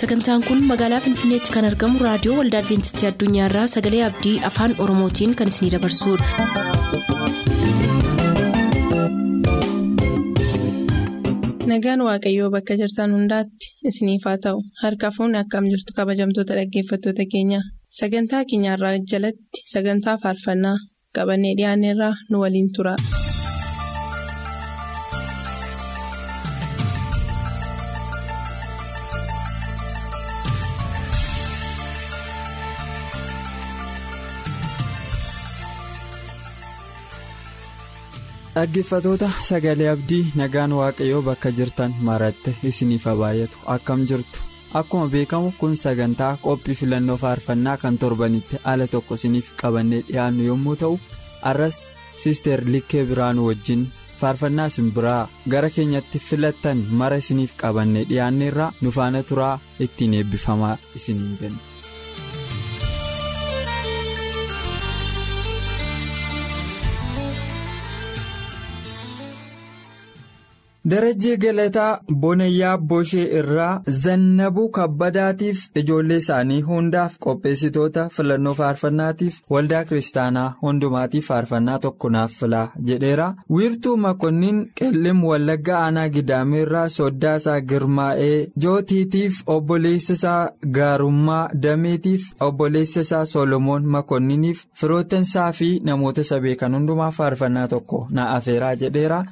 sagantaan kun magaalaa finfinneetti kan argamu raadiyoo waldaa adventistii addunyaarraa sagalee abdii afaan oromootiin kan isinidabarsudha. nagaan waaqayyoo bakka jirtan hundaatti isiniif haa ta'u harka fuunni akkam jirtu kabajamtoota dhaggeeffattoota keenya sagantaa keenyarraa jalatti sagantaa faarfannaa qabannee dhiyaanneerraa nu waliin tura. Dhaggeeffatoota sagalee abdii nagaan waaqayyoo bakka jirtan maratte isiniif baay'atu akkam jirtu akkuma beekamu kun sagantaa qophii filannoo faarfannaa kan torbanitti ala tokko isiniif qabannee dhiyaannu yommuu ta'u arras siister likkee biraanuu wajjin faarfannaa isin biraa gara keenyatti filattan mara isiniif qabannee dhiyaanneerraa nu faana turaa ittiin eebbifamaa isiniin jenna. Darajjii galataa bonayyaa boshee irraa zannabuu kabbadaatiif ijoollee isaanii hundaaf qopheessitoota filannoo faarfannaatiif waldaa kiristaanaa hundumaatiif faarfannaa tokko naaf filaa jedheera wiirtuu makonnin qellim wallagga aanaa gidaameerraa soddaasaa girmaa'ee jootiitiif obboleessisaa gaarummaa dameetiif obboleessisaa solomoon makonniniif firootansaa fi namoota sabee kan hundumaaf faarfannaa tokko na afeeraa jedheera.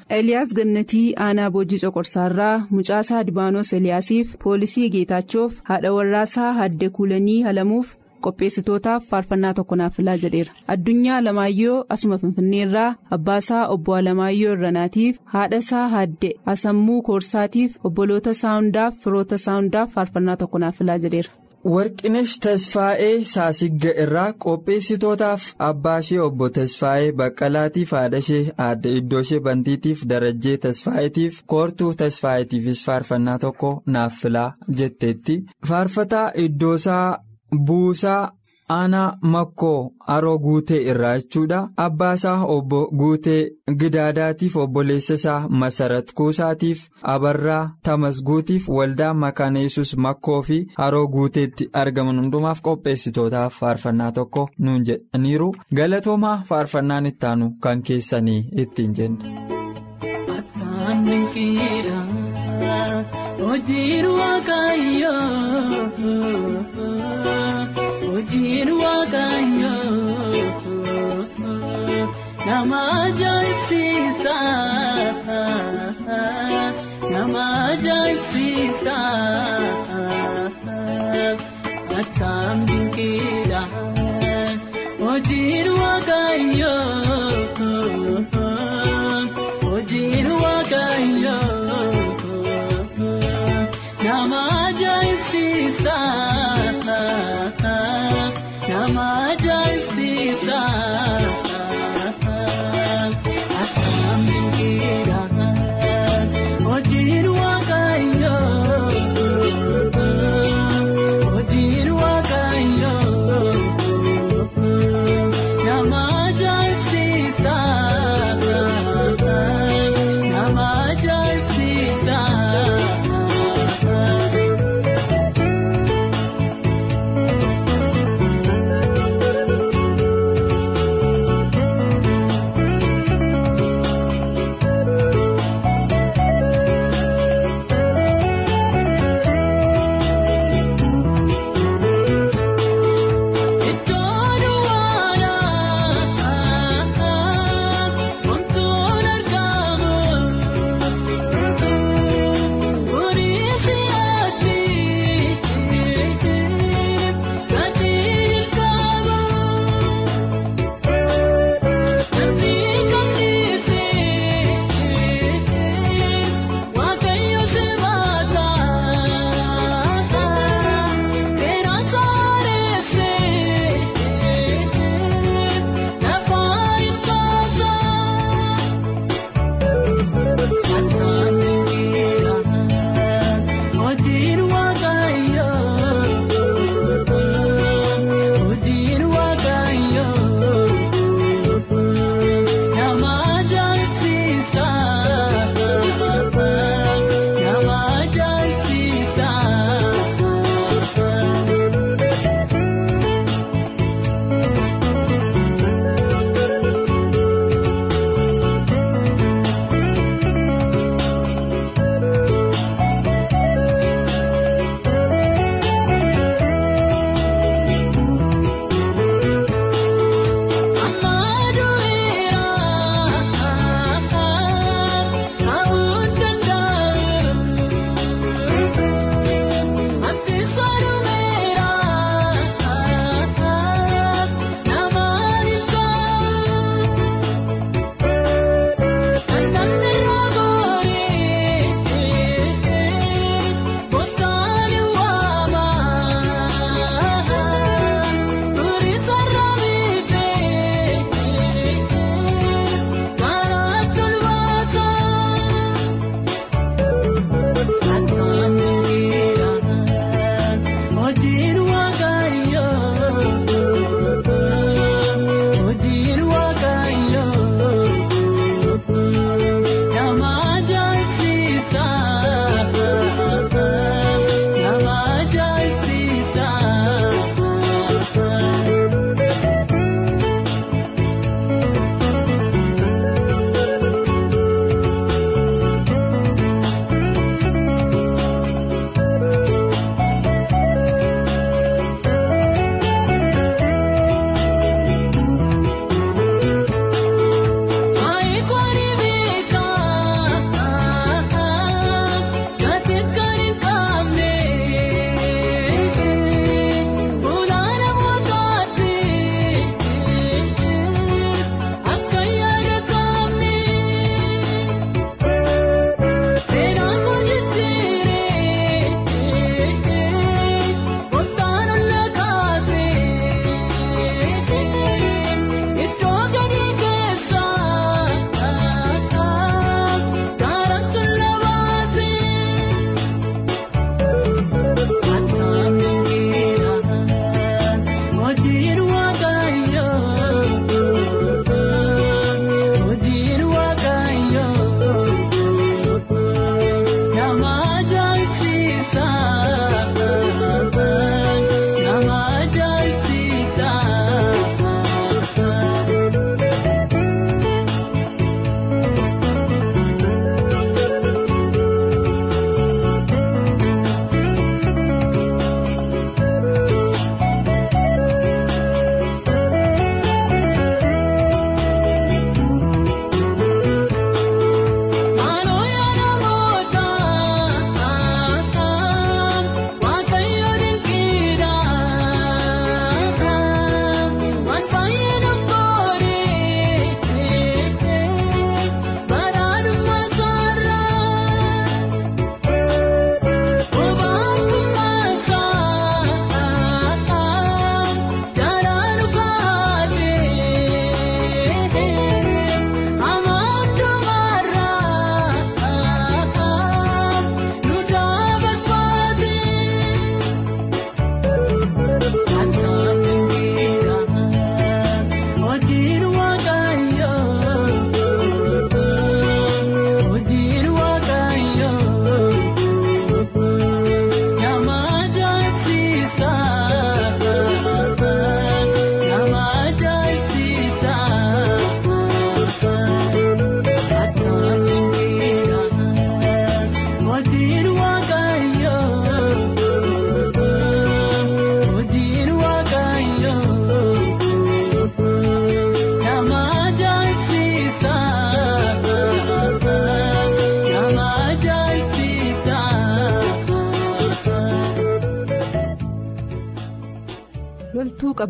Eliyaas gannatii aanaa boojii coqorsaarraa mucaasaa dibaanos eliyaasiif poolisii geetaachuuf haadha warraasaa hadde kuulanii halamuuf qopheessitootaaf faarfannaa tokko naaf filaa jedheera addunyaa alamaayyoo asuma finfinneerraa abbaasaa obbo alamaayyoo irranaatiif haadhasaa hadde asammuu koorsaatiif obboloota saawundaaf firoota saawundaaf faarfannaa tokko naaf filaa jedheera. Warqinesh tasfaa'ee saasigga irraa qopheessitootaaf abbaa ishee obbo tasfaa'ee baqqalaatiif haadha ishee aadde iddoo ishee bantiitiif darajjee tasfaa'eetiif koortuu tasfaa'eetiifis faarfannaa tokko naaf filaa jetteetti. Faarfataa iddoosaa buusaa aanaa makkoo aroo guutee irraa jechuudha. Abbaasaa obbo guutee gidaadaatiif obboleessa isaa masarat kuusaatiif abarraa tamasguutiif waldaa makaana yesus makkoo fi haroo guuteetti argaman hundumaaf qopheessitootaaf faarfannaa tokko nuun jedhaniiru. Galatoomaa faarfannaan ittaanu kan keessanii ittiin jenna. Hojiin waaqayyoo nama ajaa'ibsiisa nama ajaa'ibsiisa akkam dinqiidha hojiin waaqayyoo ಮಾ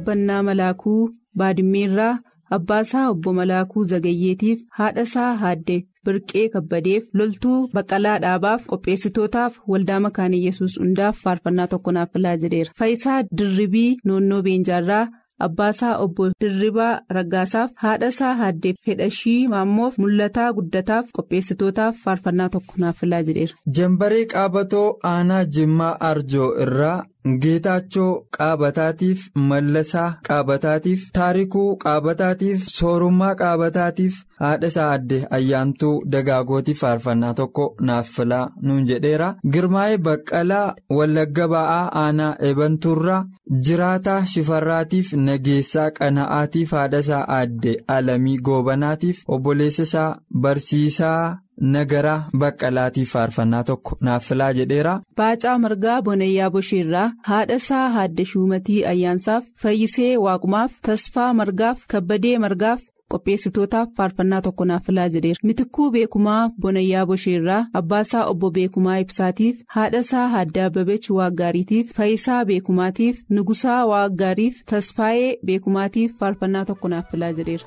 loltuu qabbannaa malaakuu baadimmeerraa abbaasaa obbo malaakuu zagayyeetiif haadhasaa haadde birqee kabbadeef loltuu baqqalaa dhaabaaf qopheessitootaaf waldaa makaanii yesus hundaaf faarfannaa tokko naaf filaa jedheera faayisaa dirribii noonnoo beenjaarraa abbaasaa obbo dirribaa raggaasaaf haadhasaa haadde fedhashii maammoof mul'ataa guddataaf qopheessitootaaf faarfannaa tokko naaf filaa jedheera. Jambaree qaabatoo aanaa jimmaa arjoo irraa geetaachoo qaabataatiif mallasaa qaabataatiif taarikuu qaabataatiif soorummaa qaabataatiif haadhasaa adde ayyaantuu dagaagootiif faarfannaa tokko naaf filaa nuun jedheera girmaa'ee baqqalaa wallagga ba'aa aanaa eebantuurraa jiraataa shifarraatiif nageessaa qana'aatiif haadhasaa adde alamii goobanaatiif obboleessasaa barsiisaa. Nagaraa baqqalaatiif faarfannaa tokko naaf filaa jedheera. Baacaa margaa bonayyaa bosheerraa haadhasaa haadde shuumatii ayyaansaaf fayyisee waaqumaaf tasfaa margaaf kabbadee margaaf qopheessitootaaf faarfannaa tokko naaf filaa jedheera mitikuu beekumaa bonayyaa bosheerraa abbaasaa obbo beekumaa ibsaatiif haadhasaa haadde ababeech waaggaariitiif fayyisaa beekumaatiif nugusaa waaggaariif tasfaayee beekumaatiif faarfannaa tokko naaf filaa jedheera.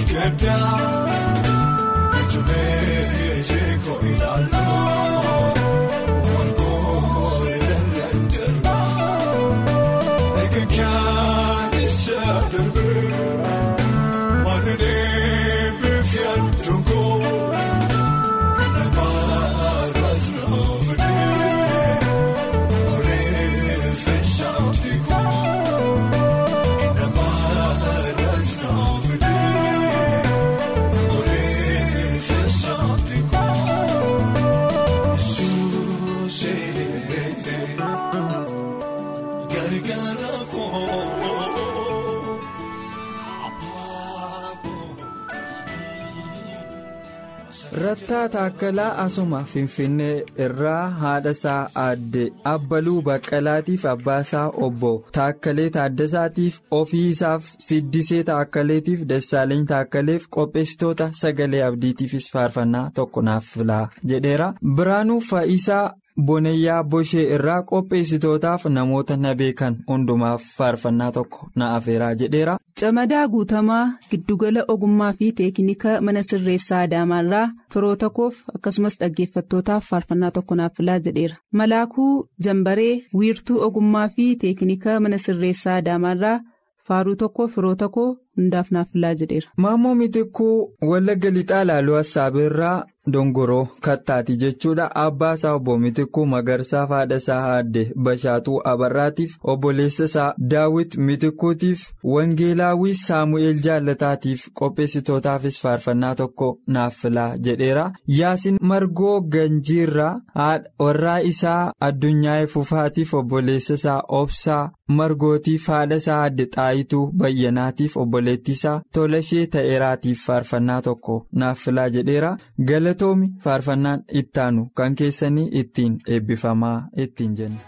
Gargaara Rattaa Taakkalaa Asuma Finfinnee irraa haadha isaa aadde Abbaluu Baqqalaatiif abbaa isaa obbo Taakkalee Taaddasaatiif ofii isaaf Siddisee Taakkaleetiif Dassaaleny Taakkaleef qopheessitoota sagalee abdiitiifis faarfannaa tokko naaf filaa jedheera. Biraanuu Faayisaa Bonayyaa Boshee irraa qopheessitootaaf namoota na beekan hundumaaf faarfannaa tokko na afeeraa jedheera. Camadaa guutamaa giddugala ogummaa fi teeknika mana sirreessaa Adaamaarraa firoota koof akkasumas dhaggeeffattootaaf faarfannaa tokko naaf filaa jedheera. Malaakuu Jambaree wiirtuu ogummaa fi teeknika mana sirreessaa Adaamaarraa faaruu tokko firoota koo hundaaf naaf filaa jedheera. Maammoo Mitikkuu Wallagga Lixaa Laaluu Assaabeerraa Dongoroo Kattaati jechuudha. Abbaa isaa obbo Mitikkuu Magarsaa haadha isaa aadde Bashaatuu Abarraatiif obboleessa isaa Daawit Mitikkuutiif Wangeelaawwii Saamu'eel Jaallataatiif qopheessitootaafis faarfannaa tokko naaf filaa jedheera. Yaasin Margoo Ganjiirraa haadha warraa isaa Addunyaa Fufaatiif obboleessa isaa Obsaa Margootiif haadha isaa aadde Xaayituu Bayyanaatiif obboleettii isaa Tolashee Ta'eeraatiif faarfannaa tokko naaf filaa jedheera. Galatoomi faarfannaan ittaanu kan keessanii ittiin eebbifamaa ittiin jenna.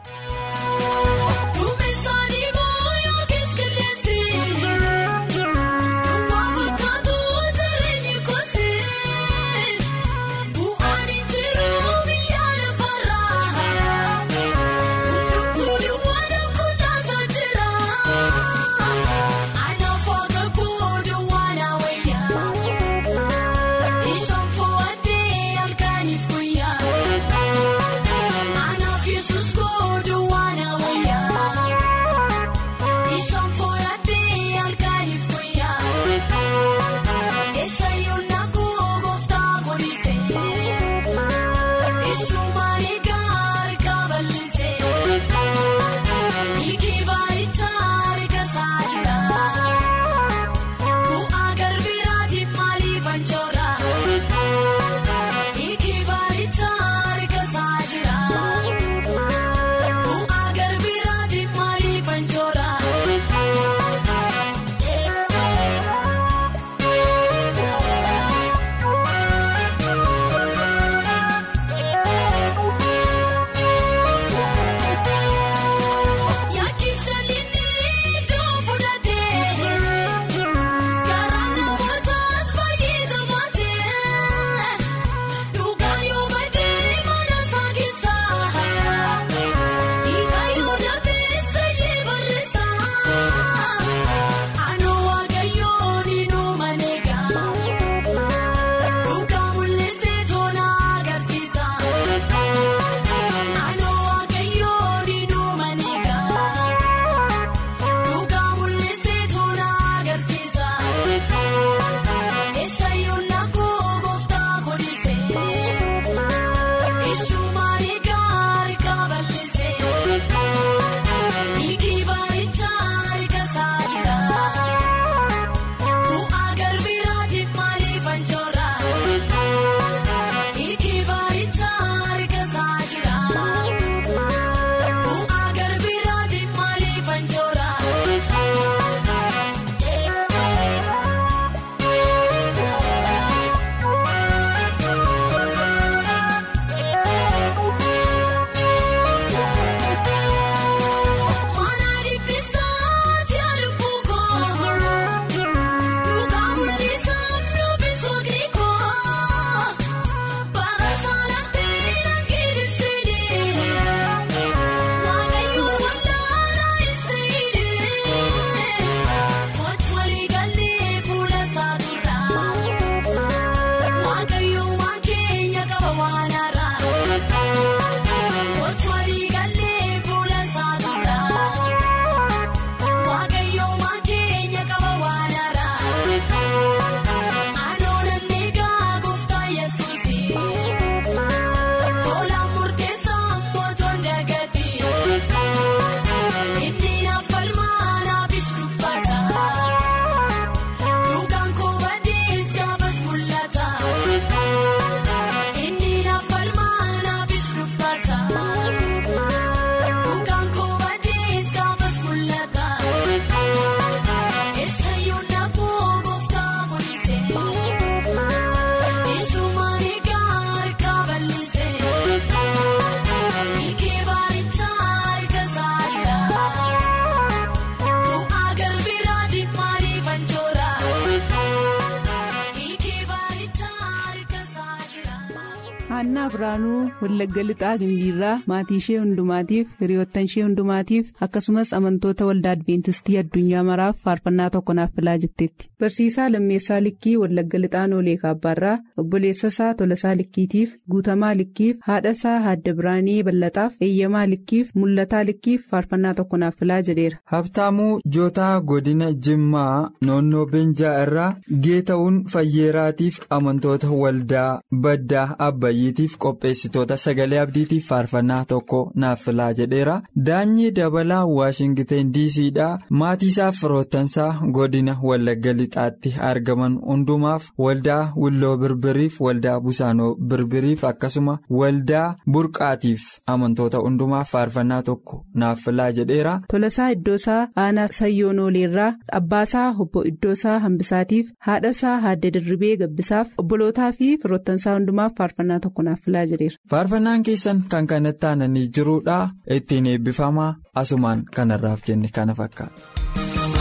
Wallagga Lixaa Gimbiirraa maatii ishee hundumaatiif hiriyoottan ishee hundumaatiif akkasumas amantoota waldaa Adibeentistii addunyaa maraaf faarfannaa tokko naaf filaa jetteetti. Barsiisaa Lammeessaa Likkii Wallagga Lixaa Noolee Kaabbaarraa obboleessa isaa Tolasaa Likkiitiif Guutamaa Likkiif haadha isaa Haadda Biraanii Ballaxaaf Eeyyamaa Likkiif Mul'ataa Likkiif faarfannaa tokko naaf filaa jedheera. Habtaamuu Jootaa Godina Jimmaa Noonnoo Beenjaa irraa Geeta'uun Fayyeeraatiif amantoota waldaa Baddaa Abbayyiitiif qopheessitoota sagalee abdiitiif faarfannaa tokko naaf filaa jedheera. Daanyii Dabalaa Waashingteen DCdhaa maatii isaaf firoottansaa godina Wallagga Lixaatti argaman hundumaaf waldaa Willoo Birbiriif waldaa Busaanoo Birbiriif akkasuma waldaa Burqaatiif amantoota hundumaaf faarfannaa tokko naaf filaa jedheera. Tolasaa Iddoosaa Aanaa Sayyoo Nooleerraa Abbaasaa Obbo Iddoosaa Hambisaatiif haadhasaa Haadde Dirribee Gabbisaaf obbolootaa fi firoottansaa hundumaaf faarfannaa tokko naaf filaa jedheera. Faarfannaan keessan kan kanatti aananii jiruudha. Ittiin eebbifamaa asumaan kanarraaf jenne kana fakkaata.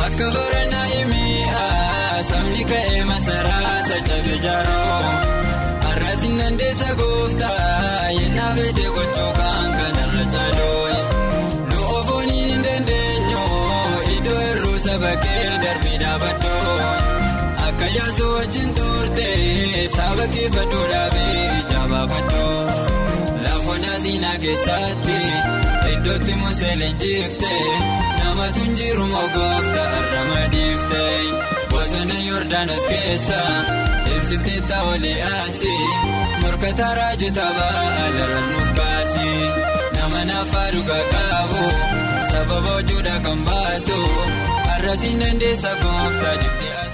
Akka baranaa himii sabni ka'ee masaraa sachabe jaaroo har'asin dandeessa gooftaa yennaa feete gochuu kan kanarra caaloo nu ofooniin hin dandeenyu iddoo hir'uu saba kee darbee dhaabadhoo akka yaasoo wajjin turte saba kee fadhuu dhaabee lafoonni siinaa keessatti iddootti musee leenjifte. namatu njiru mogoofta arrama dhiifte bosona yoordaanos keessa deemsiftee taa'olee asii morkata raajota ba'alarra nuuf kaasi nama naafaa dhugaa qabu sababa hojuudha kan baasu har'asiin dandeessa goofta dibdee as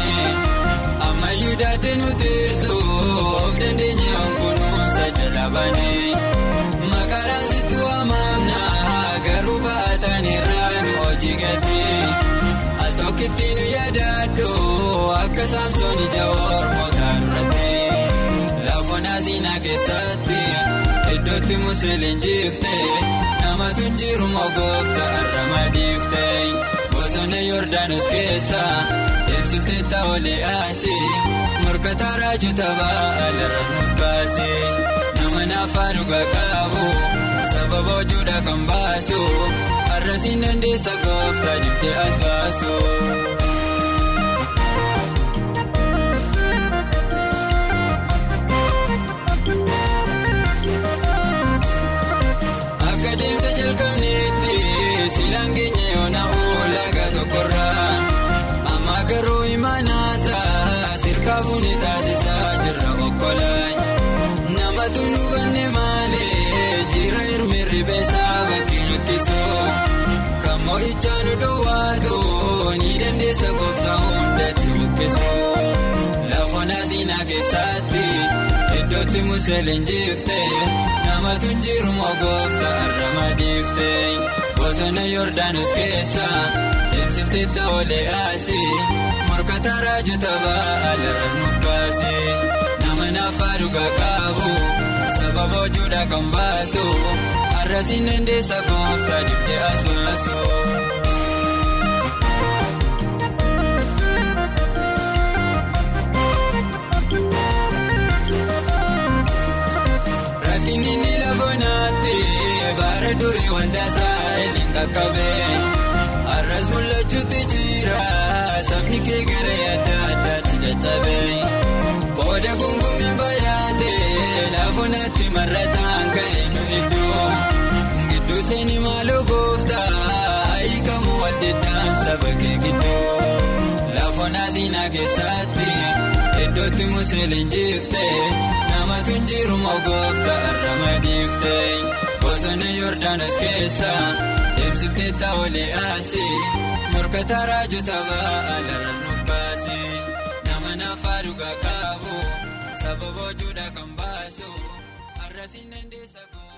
daadde nuti hir'isuuf dandeenye onkunuunsa jalaabanii maqaadhaan sitti waamamna garuu baatan irraa nu hojii gati. Al tokkitti nu yaadaadhu akka saamsoon ija ormootaa duratti lafoon asiinaa keessatti iddootti musee leenjifte. namatu njiru mogoofta arrama dhiifte bosona yoordaanos keessa deemsiftee taa'olee asii morkata raajota ba'alarra nuuf kaase nama naafaa dhugaa qabu sababa hojuudha kan baasu har'asiin dandeessa goofta dibdee as baasu. Kan mo'ichaa nu dhoowwaatu ni dandeessa gooftaa hundatti buqqisoo lafoon asiinaa keessatti. iddootti musee leenjifte namatu njiru mogoofta arrama dhiifte bosona yoordaanos keessa deemsiftee taa'olee asii morkata raajota ba'alarra nuuf kaase nama naafaa dhugaa qabu sababa hojuudha kan baasu har'asiin dandeessa goofta dibdee as baasu. Inni lafonaatti baara durii wanta Israa'eliin qaqqabee har'as mul'achuutti jira sabni kee gara adda addaatti caccabee qooda gungumiin bayaatee lafonaatti marrataan ka'e nu iddoo gidduu seeni maaloo gooftaa hiikamu waldeeddaan saba kee gidduu lafoon asiinaa keessatti iddootti musee leenjifte. namatu njiru mogoofta arrama dhiifte bosona yoordaanos keessa deemsiftee taa'olee asii morkata raajota ba'alarra nuuf kaase nama naafaa dhugaa qabu sababa hojuudha kan baasu. arrasiin dandeessa.